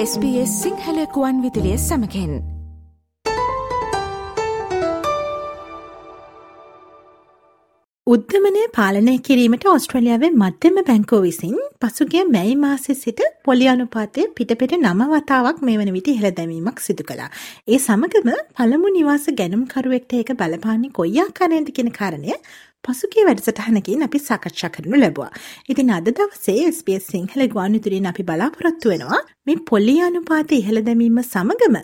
SBS සිංහලකුවන් විදිලිය සමකෙන් උද්ධමනය පාලනය කිරීමට ඔස්ට්‍රලියාවේ මධ්‍යම බැංකෝ විසින් පසුගිය මැයි මාසෙ සිට පොලි අනුපාතය පිටපෙට නම වතාවක් මේ වන විට හෙළ දැමීමක් සිදු කලා. ඒ සමගම පළමු නිවාස ගැනුම්කරුවෙක්ට ඒක බලපාන්නේ කොයියා කරනද කෙන කාරණය පසුගේ වැඩසටහනකින් අපි සාකච්ඡා කරනු ලැබවා. ඉතින් අද දවසේ SBS සිංහල ගවානුතුරින් අපි බලාපොරොත්තු වෙනවා මේ පොල්ලි අනුපාත ඉහළ දැමීම සමගම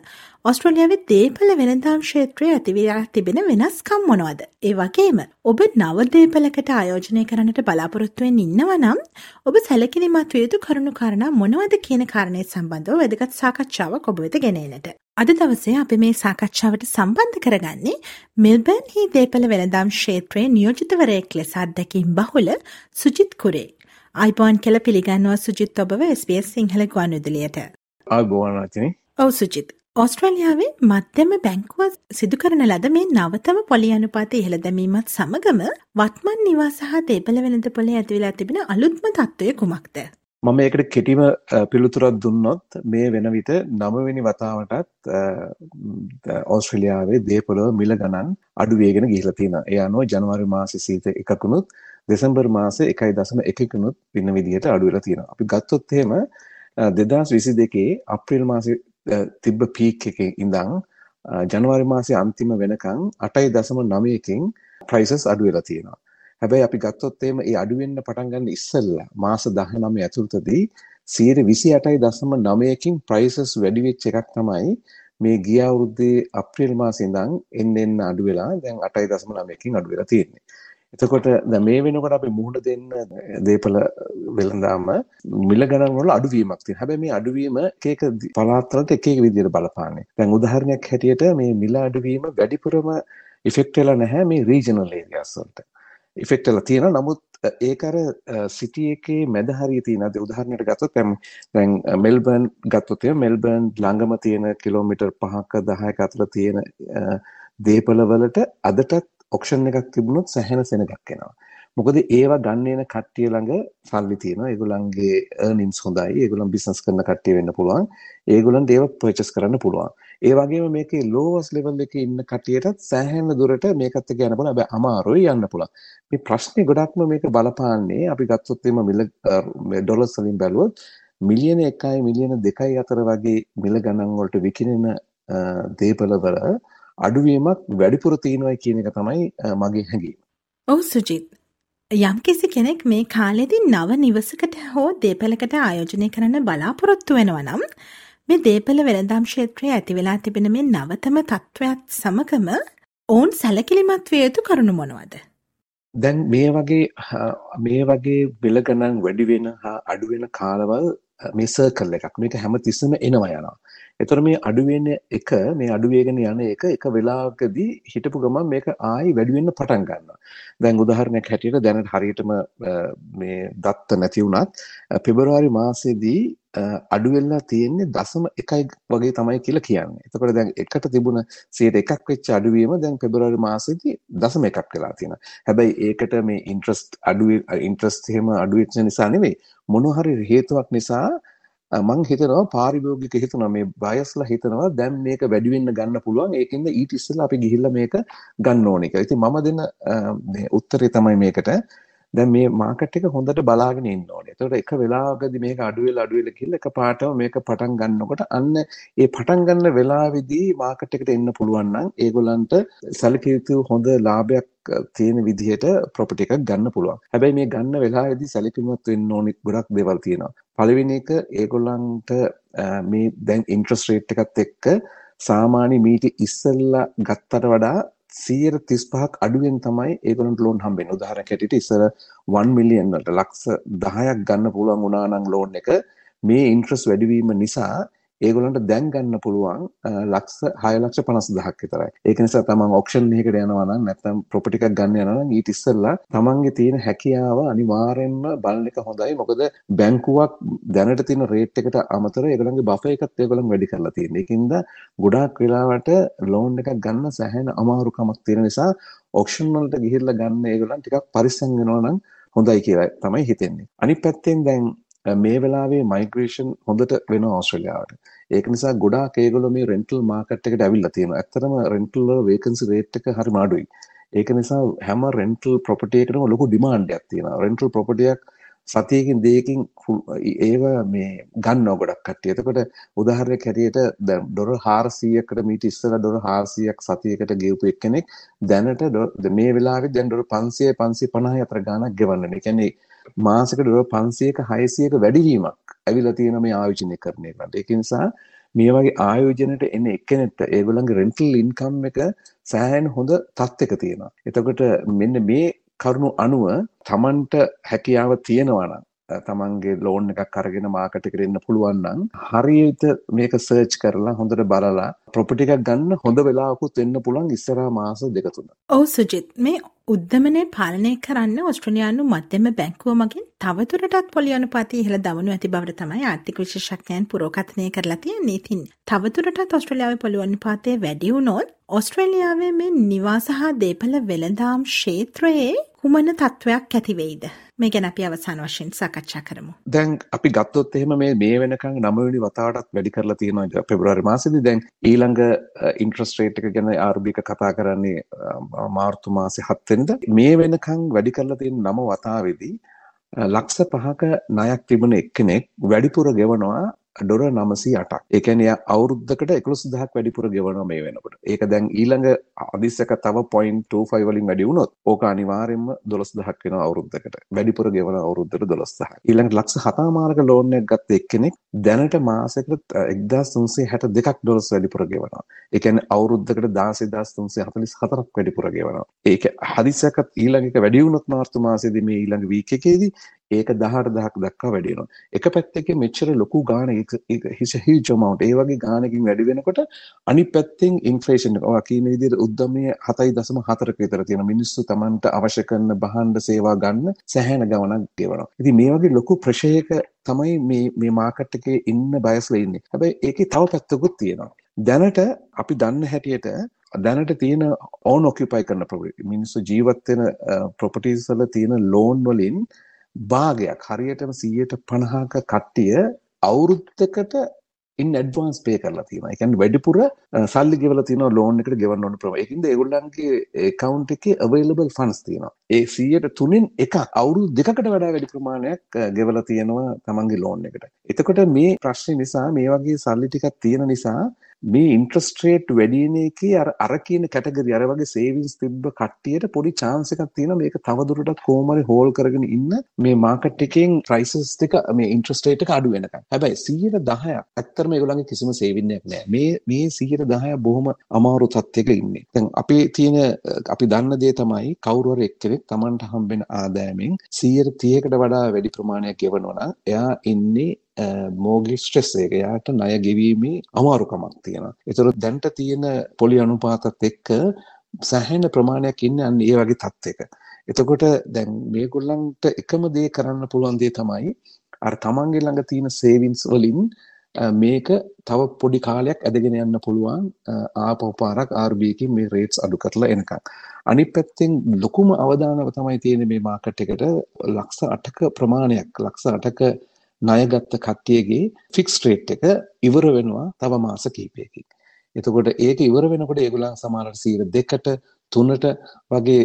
ඔස්ට්‍රලියාවේ දේපල වෙනදාම් ක්ෂේත්‍රය ඇතිවිලා තිබෙන වෙනස්කම් මොනවද. ඒ වගේම ඔබ නව දේපලකට ආයෝජනය කරන්නට බලාපොරොත්තුවෙන් ඉන්නවනම් ඔබ සැලකිලිමත් යුතු කරුණු කාරණා මොනවද කියන කාරණය සම්බන්ධව වැදගත් සාකච්ඡාවක් ඔබ වෙත ගෙනනට. අද දවසේ අපි මේ සාකච්ඡාවට සම්බන්ධ කරගන්නේ මෙල්බර්න් හි දේපල වෙළඳම් ක්ෂේත්‍රයේ නියෝජිතවරයෙක් ලෙස අත්දැකීම් බහුල සුජිත් කුරේ. අයිබෝන් කෙල පිළිගන්නවා සුජිත් ඔබව SBS සිංහල ගුවන් විදුලියට. ආගෝවනතින ඔව් සුජිත්. ඕස්ට්‍රේලියාවේ මධ්‍යම බැංකුව සිදු කරන ලද මේ නවතම පොලි අනුපාත ඉහළ දැමීමත් සමගම වත්මන් නිවාස හා දේපල වෙළඳ පොලේ ඇතිවෙලා තිබෙන අලුත්ම තත්ත්වය කුමක්ද? මම ඒකට කෙටිම පිළිතුරක් දුන්නොත් මේ වෙන විට නවවෙනි වතාවටත් ඕස්ට්‍රේලියාවේ දේපොළ මිල ගණන් අඩු වේගෙන ගිහිලා තියෙනවා. ඒ අනුව ජනවාරි මාසේ සීත එකකුණුත් දෙසැම්බර් මාසේ 1.1 වෙන විදිහට අඩු වෙලා තියෙනවා. අපි ගත්තොත් එහෙම 2022 අප්‍රේල් මාසේ තිබ්බ පීක් එකේ ඉඳන් ජනවාරි මාසේ අන්තිම වෙනකන් 8.9කින් ප්‍රයිසස් අඩු වෙලා තියෙනවා. හැබැයි අපි ගත්තොත් එහෙම ඒ අඩු වෙන්න පටන් ගන්න ඉස්සෙල්ලා මාස 19 ඇතුළතදී 28.9කින් ප්‍රයිසස් වැඩි වෙච්ච එකක් තමයි මේ ගිය අවුරුද්දේ අප්‍රේල් මාසේ ඉඳන් එන්න එන්න අඩු වෙලා දැන් 8.9කින් අඩු වෙලා තියෙන්නේ. එතකොට දැන් මේ වෙනකොට අපි මුහුණ දෙන්න දීපල වෙළඳාම මිල ගණන් වල අඩුවීමක් තියෙනවා. හැබැයි මේ අඩුවීම එක එක පළාත්වලට එක එක විදිහට බලපාන්නේ. දැන් උදාහරණයක් හැටියට මේ මිල අඩුවීම වැඩිපුරම ඉෆෙක්ට් වෙලා නැහැ මේ රීජනල් ඒරියාස් වලට. ඉෆෙක්ට් වෙලා තියෙනවා. නමුත් ඒක අර සිටි එකේ මැද හරිය තියෙන අද උදාහරණයක් ගත්තොත් දැන් මෙල්බර්න් ගත්තොත් මෙල්බර්න් ළඟම තියෙන කිලෝමීටර් 5ක 10ක අතර තියෙන දේපල වලට අදටත් ඔක්ෂන් එකක් තිබුණොත් සැහෙන සෙනගක් එනවා. මොකද ඒවා ගන්න එන කට්ටිය ළඟ සල්ලි තියෙනවා. ඒගොල්ලන්ගේ earnings හොඳයි. ඒගොල්ලන් බිස්නස් කරන කට්ටිය වෙන්න පුළුවන්. ඒගොල්ලන්ට ඒව පර්චේස් කරන්න පුළුවන්. ඒ වගේම මේකේ lowest level එකේ ඉන්න කට්ටියටත් සෑහෙන දුරට මේකත් එක්ක යන්න පුළුවන්. හැබැයි අමාරුයි යන්න පුළුවන්. මේ ප්‍රශ්නේ ගොඩක්ම මේක බලපාන්නේ අපි ගත්තොත් එimhe මිල ඩොලර්ස් වලින් බැලුවොත් මිලියන 1යි මිලියන 2යි අතර වගේ මිල ගණන් වලට විකිනෙන දේපලවල අඩුවීමක් වැඩිපුර තියෙනවා කියන එක තමයි මගේ හැඟීම. ඔව් සුජිත් යම්කිසි කෙනෙක් මේ කාලෙදි නව නිවසකට හෝ දේපලකට ආයෝජනය කරන්න බලාපොරොත්තු වෙනවා නම් මේ දේපල වෙළඳාම් ක්ෂේත්‍රයේ ඇති වෙලා තිබෙන මේ නවතම තත්ත්වයක් සමගම ඔවුන් සැලකිලිමත් විය යුතු කරුණු මොනවද? දැන් මේ වගේ මේ වගේ බෙල ගණන් වැඩි වෙන හා අඩු වෙන කාලවල මේ සර්කල් එකක් මේක හැමතිස්සෙම එනවා යනවා. එතකොට මේ අඩු වෙන එක මේ අඩු වේගෙන යන එක එක වෙලාවකදී හිටපු ගමන් මේක ආයි වැඩි වෙන්න පටන් ගන්නවා. දැන් උදාහරණයක් හැටියට දැනට හරියටම මේ දත්ත නැති වුණත් පෙබරවාරි මාසෙදී අඩු වෙලා තියෙන්නේ දශම 1යි වගේ තමයි කියලා කියන්නේ. එතකොට දැන් එකට තිබුණ 101ක් වෙච්ච අඩුවීම දැන් පෙබරවාරි මාසෙදී දශම 1ක් වෙලා තියෙනවා. හැබැයි ඒකට මේ ඉන්ට්‍රස්ට් අඩු ඉන්ට්‍රස්ට් එහෙම අඩු වෙච්ච නිසා නෙවෙයි මොන හරි හේතුවක් නිසා මං හිතනවා පාරිභෝගික හිතනවා. මේ බයස්ලා හිතනවා දැන් මේක වැඩි වෙන්න ගන්න පුළුවන්. ඒකින්ද ඊට ඉස්සෙල්ලා අපි ගිහිල්ලා මේක ගන්න ඕනේ කියලා. ඉතින් මම දෙන මේ උත්තරේ තමයි මේකට. දැන් මේ මාකට් එක හොඳට බලාගෙන ඉන්න ඕනේ. එතකොට එක වෙලාවකදී මේක අඩු වෙලා අඩු වෙලා කියලා එකපාරටම මේක පටන් ගන්නකොට අන්න ඒ පටන් ගන්න වෙලාවේදී මාකට් එකට එන්න පුළුවන් නම් ඒගොල්ලන්ට සැලකිය යුතු හොඳ ලාභයක් තියෙන විදිහට ප්‍රොපර්ටි එකක් ගන්න පුළුවන්. හැබැයි මේ ගන්න වෙලාවේදී සැලකිලිමත් වෙන්න ඕනි ගොඩක් දේවල් තියෙනවා. පළවෙනි එක ඒගොල්ලන්ට මේ දැන් ඉන්ට්‍රස්ට් රේට් එකත් එක්ක සාමාන්‍ය මීට ඉස්සෙල්ලා ගත්තට වඩා 135ක් අඩුවෙන් තමයි ඒගොල්ලන්ට ලෝන් හම්බෙන්නේ. උදාහරණයක් හැටියට ඉස්සර 1 මිලියන් වලට ලක්ෂ 10ක් ගන්න පුළුවන් වුණා නම් ලෝන් එක මේ ඉන්ට්‍රස්ට් වැඩිවීම නිසා ඒගොල්ලන්ට දැන් ගන්න පුළුවන් ලක්ෂ 6 ලක්ෂ 50000ක් විතරයි. ඒක නිසා තමන් ඔක්ෂන් එකකට යනවා නම් නැත්නම් ප්‍රොපර්ටි එකක් ගන්න යනවා නම් ඊට ඉස්සෙල්ලා තමන්ගේ තියෙන හැකියාව අනිවාර්යෙන්ම බලන එක හොඳයි. මොකද බැංකුවක් දැනට තියෙන රේට් එකට අමතරව ඒගොල්ලන්ගේ බෆර් එකත් ඒගොල්ලන් වැඩි කරලා තියෙනවා. ඒකින්ද ගොඩාක් වෙලාවට ලෝන් එකක් ගන්න සැහැණ අමාරුකමක් තියෙන නිසා ඔක්ෂන් වලට ගිහිල්ලා ගන්න ඒගොල්ලන් ටිකක් පරිස්සම් වෙනවා නම් හොඳයි කියලා තමයි හිතෙන්නේ. අනිත් පැත්තෙන් දැන් මේ වෙලාවේ මයිග්‍රේෂන් හොඳට වෙනවා ඕස්ට්‍රේලියාවට. ඒක නිසා ගොඩාක් ඒගොල්ලෝ මේ රෙන්ටල් මාකට් එකට ඇවිල්ලා තියෙනවා. ඇත්තටම රෙන්ටල් වල වේකන්සි රේට් එක හරිම අඩුයි. ඒක නිසා හැම රෙන්ටල් ප්‍රොපර්ටි එකකටම ලොකු ඩිමාන්ඩ් එකක් තියෙනවා. රෙන්ටල් ප්‍රොපර්ටි එකක් සතියකින් දෙකකින් ඒව මේ ගන්නවා ගොඩක් කට්ටිය. එතකොට උදාහරණයක් හැටියට දැන් ඩොලර් 400කට මීට ඉස්සෙල්ලා ඩොලර් 400ක් සතියකට ගෙවපු එක්කෙනෙක් දැනට මේ වෙලාවේ දැන් ඩොලර් 500 550 අතර ගාණක් ගෙවන්න. ඒ කියන්නේ මාසෙකට ඩොලර් 500ක 600ක වැඩිවීමක් ඇවිල්ලා තියෙන මේ ආයෝජනය කරන එකට. ඒක නිසා මේ වගේ ආයෝජනයට එන එක්කෙනෙක්ට ඒගොල්ලන්ගේ රෙන්ටල් ඉන්කම් එක සෑහෙන හොඳ තත්ත්වයක තියෙනවා. එතකොට මෙන්න මේ කරුණු අනුව තමන්ට හැකියාව තියෙනවා නම් තමන්ගේ ලෝන් එකක් අරගෙන මාකට් එකට එන්න පුළුවන් නම් හරියට මේක සර්ච් කරලා හොඳට බලලා ප්‍රොපර්ටි එකක් ගන්න හොඳ වෙලාවකුත් වෙන්න පුළුවන් ඉස්සරහා මාස දෙක තුන. ඔව් සුජිත් මේ උද්දමනය පාලනය කරන්න ඔස්ට්‍රේලියානු මධ්‍යම බැංකුව මගින් තවදුරටත් පොලි අනුපාතය ඉහළ දමනු ඇති බවට තමයි ආර්ථික විශේෂඥයන් පුරෝකථනය කරලා තියෙන්නේ. ඉතින් තවදුරටත් ඔස්ට්‍රේලියාවේ පොලි අනුපාතය වැඩි වුණොත් ඔස්ට්‍රේලියාවේ මේ නිවාස හා දේපල වෙළඳාම් ක්ෂේත්‍රයේ කුමන තත්ත්වයක් ඇති වෙයිද? මේ ගැන අපි අවසාන වශයෙන් සාකච්ඡා කරමු. දැන් අපි ගත්තොත් එහෙම මේ මේ වෙනකන් 9 වෙනි වතාවටත් වැඩි කරලා තියෙනවා පෙබරවාරි මාසෙදී. දැන් ඊළඟ ඉන්ට්‍රස්ට් රේට් එක ගැන RBI එක කතා කරන්නේ මාර්තු මාසේ 7 වෙනිදා. මේ වෙනකන් වැඩි කරලා තියෙන 9 වතාවේදී ලක්ෂ 5ක ණයක් තිබුණ එක්කෙනෙක් වැඩිපුර ගෙවනවා ඩොර නමසී අටක් ඒකැනය අවුරුද්ධකට එකුළු සුදහක් වැඩිපුර ගෙවන මේ වෙනකට. ඒක දැන් ඊළඟ අදිස්සක තව පොයින්ට් වලින් වැඩි වුණොත් ඕක අනිවාර්යෙන්ම දොළොස් දහක් වෙන අවුරුද්ධකට වැඩිපුර ගෙවන අවුරුද්දට දොළොස් දහක් ඊළඟ ලක්ෂ හතාමාරක ලෝන් එකක් ගත්ත එක්කෙනෙක් දැනට මාසෙකට එක්දස් තුන්සේ හැට දෙකක් ඩොලස් වැඩිපුර ගෙවනවා. ඒකැන අවුරුද්ධකට දාසේ දස් තුන්සේ හතලිස් හතරක් වැඩිපුර ගෙවනවා. ඒක හදිසකත් ඊළඟක වැඩිවුණොත් මාර්තු මාසේදී මේ ඊළඟ වීක් එකේදී ඒක 18000ක් දක්වා වැඩි වෙනවා. එක පැත්තකින් මෙච්චර ලොකු ගාණ ඒක හිස් හියුජ් amount ඒ වගේ ගාණකින් වැඩි වෙනකොට අනිත් පැත්තෙන් ඉන්ෆ්ලේෂන් එක ඔය කියන විදිහට උද්දමයේ 7.4ක විතර තියෙන මිනිස්සු Tamanට අවශ්‍ය කරන භාණ්ඩ සේවා ගන්න සැහැණ ගමනක් ගෙවනවා. ඉතින් මේ වගේ ලොකු ප්‍රෙෂර් එක තමයි මේ මේ මාකට් එකේ ඉන්න බයස්ලා ඉන්නේ. හැබැයි ඒකේ තව පැත්තකුත් තියෙනවා. දැනට අපි දන්න හැටියට දැනට තියෙන ඕන් ඔකියුපයි කරන ප්‍රොපර්ටි මිනිස්සු ජීවත් වෙන uh, ප්‍රොපර්ටිස් වල තියෙන ලෝන් වලින් භාගයක් හරියටම 150ක කට්ටිය අවුරුද්දකට ඉන් ඇඩ්වාන්ස් පේ කරලා තියෙනවා. ඒ කියන්නේ වැඩිපුර සල්ලි ගෙවලා තියෙනවා ලෝන් එකට ගෙවන්න ඕන ප්‍රමාණය. ඒකින්ද ඒගොල්ලන්ගේ account එකේ available funds තියෙනවා. ඒ 100ට 3න් එකක් අවුරුදු දෙකකට වඩා වැඩි ප්‍රමාණයක් ගෙවලා තියෙනවා තමන්ගේ ලෝන් එකට. එතකොට මේ ප්‍රශ්නේ නිසා මේ වගේ සල්ලි ටිකක් තියෙන නිසා මේ ඉන්ට්‍රස්ට් රේට් වැඩි වෙන එකේ අර අර කියන කැටගරි අර වගේ සේවිංස් තිබ්බ කට්ටියට පොඩි chance එකක් තියෙනවා මේක තවදුරටත් කොහොම හරි හෝල් කරගෙන ඉන්න මේ මාකට් එකෙන් ප්‍රයිසස් ටික මේ ඉන්ට්‍රස්ට් රේට් එක අඩු වෙනකන්. හැබැයි 110ක් ඇත්තටම ඒගොල්ලන්ගේ කිසිම සේවින් එකක් නැහැ. මේ මේ 110 බොහොම අමාරු තත්යක ඉන්නේ. දැන් අපි තියෙන අපි දන්න දේ තමයි කවුරු හරි එක්කෙනෙක් Tamanට හම්බෙන ආදායමෙන් 130කට වඩා වැඩි ප්‍රමාණයක් ගෙවනවා නම් එයා ඉන්නේ මෝගි ස්ට්‍රෙස් එක යාට ණය ගෙවීමේ අමාරුකමක් තියෙනවා. ඒතර දැන්ට තියෙන පොලි අනුපාතත් එක්ක සැහැණ ප්‍රමාණයක් ඉන්නේ අන්න ඒ වගේ තත්ත්වයක. එතකොට දැන් මේගොල්ලන්ට එකම දේ කරන්න පුළුවන් දේ තමයි අර තමන්ගේ ළඟ තියෙන සේවින්ස් වලින් මේක තව පොඩි කාලයක් ඇදගෙන යන්න පුළුවන් ආපහු පාරක් RBI එකකින් මේ රේට්ස් අඩු කරලා එනකම්. අනිත් පැත්තෙන් ලොකුම අවදානම තමයි තියෙන්නේ මේ මාකට් එකට ලක්ෂ 8ක ප්‍රමාණයක් ලක්ෂ 8ක ණයගත්ත කට්ටියගේ ෆික්ස් රේට් එක ඉවර වෙනවා තව මාස කිහිපයකින්. එතකොට ඒක ඉවර වෙනකොට ඒගොල්ලන් සමහරට 2කට 3ට වගේ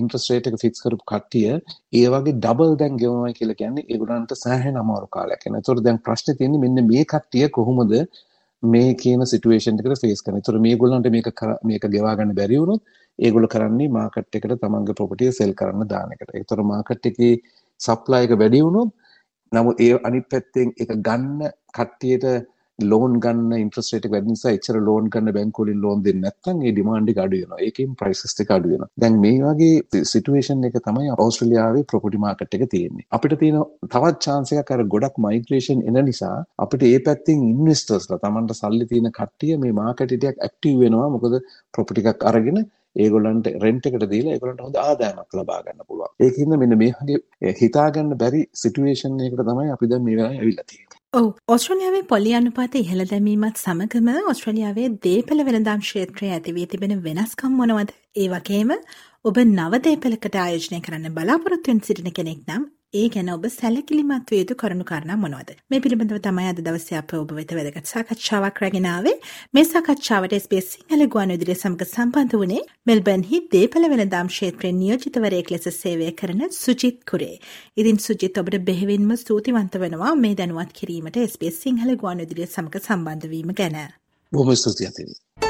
ඉන්ට්‍රස්ට් රේට් එක ෆික්ස් කරපු කට්ටිය ඒ වගේ ඩබල් දැන් ගෙවනවා කියලා කියන්නේ ඒගොල්ලන්ට සෑහෙන අමාරු කාලයක් යනවා. ඒතකොට දැන් ප්‍රශ්නේ තියෙන්නේ මෙන්න මේ කට්ටිය කොහොමද මේ කියන සිටුේෂන් එකට ෆේස් කරන්නේ. ඒතකොට මේගොල්ලන්ට මේක මේක ගෙවා ගන්න බැරි වුණොත් ඒගොල්ලෝ කරන්නේ මාකට් එකට තමන්ගේ ප්‍රොපර්ටි සෙල් කරන්න දාන එකට. ඒතකොට මාකට් එකේ සප්ලයි එක වැඩි වුණොත් නමුත් ඒ අනිත් පැත්තෙන් ඒක ගන්න කට්ටියට ලෝන් ගන්න ඉන්ට්‍රස්ට් රේට් එක වැඩි නිසා එච්චර ලෝන් ගන්න බැංකු වලින් ලෝන් දෙන්නේ නැත්නම් ඒ ඩිමාන්ඩ් එක අඩු වෙනවා. ඒකෙන් ප්‍රයිසස් ටික අඩු වෙනවා. දැන් මේ වගේ සිටුේෂන් එක තමයි ඕස්ට්‍රේලියාවේ ප්‍රොපර්ටි මාකට් එක තියෙන්නේ. අපිට තියෙන තවත් chance එකක් අර ගොඩක් මයිග්‍රේෂන් එන නිසා අපිට ඒ පැත්තෙන් ඉන්වෙස්ටර්ස්ලා Tamanට සල්ලි තියෙන කට්ටිය මේ මාකට් එකක් ඇක්ටිව් වෙනවා. මොකද ප්‍රොපර්ටි එකක් අරගෙන ඒගොල්ලන්ට රෙන්ට් එකට දීලා ඒගොල්ලන්ට හොඳ ආදායමක් ලබා ගන්න පුළුවන්. ඒකින්ද මෙන්න මේ වගේ හිතාගන්න බැරි සිටුේෂන් එකකට තමයි අපි දැන් මේ වෙලාවේ ඇවිල්ලා තියෙන්නේ. ඔව් ඔස්ට්‍රේලියාවේ පොලි අනුපාත ඉහළ දැමීමත් සමගම ඔස්ට්‍රේලියාවේ දේපළ වෙළඳාම් ක්ෂේත්‍රයේ ඇතිවී තිබෙන වෙනස්කම් මොනවද? ඒ වගේම ඔබ නව දේපළකට ආයෝජනය කරන්න බලාපොරොත්තු වෙන සිටින කෙනෙක් නම් ඒ ගැන ඔබ සැලකිලිමත් වේතු කරුණු කාරණා මොනවද? මේ පිළිබඳව තමයි අද දවසේ අප ඔබ වෙත වැදගත් සාකච්ඡාවක් රැගෙන ආවේ. මේ සාකච්ඡාවට SBS සිංහල ගුවන්විදුලිය සමග සම්බන්ධ වුණේ මෙල්බර්න්හි දේපළ වෙළඳාම් ක්ෂේත්‍රයේ නියෝජිතවරයෙක් ලෙස සේවය කරන සුජිත් කුරේ. ඉතින් සුජිත් ඔබට බෙහෙවින්ම ස්තුතිවන්ත වෙනවා මේ දැනුවත් කිරීමට SBS සිංහල ගුවන්විදුලිය සමග සම්බන්ධ වීම ගැන. බොහොම ස්තුතියි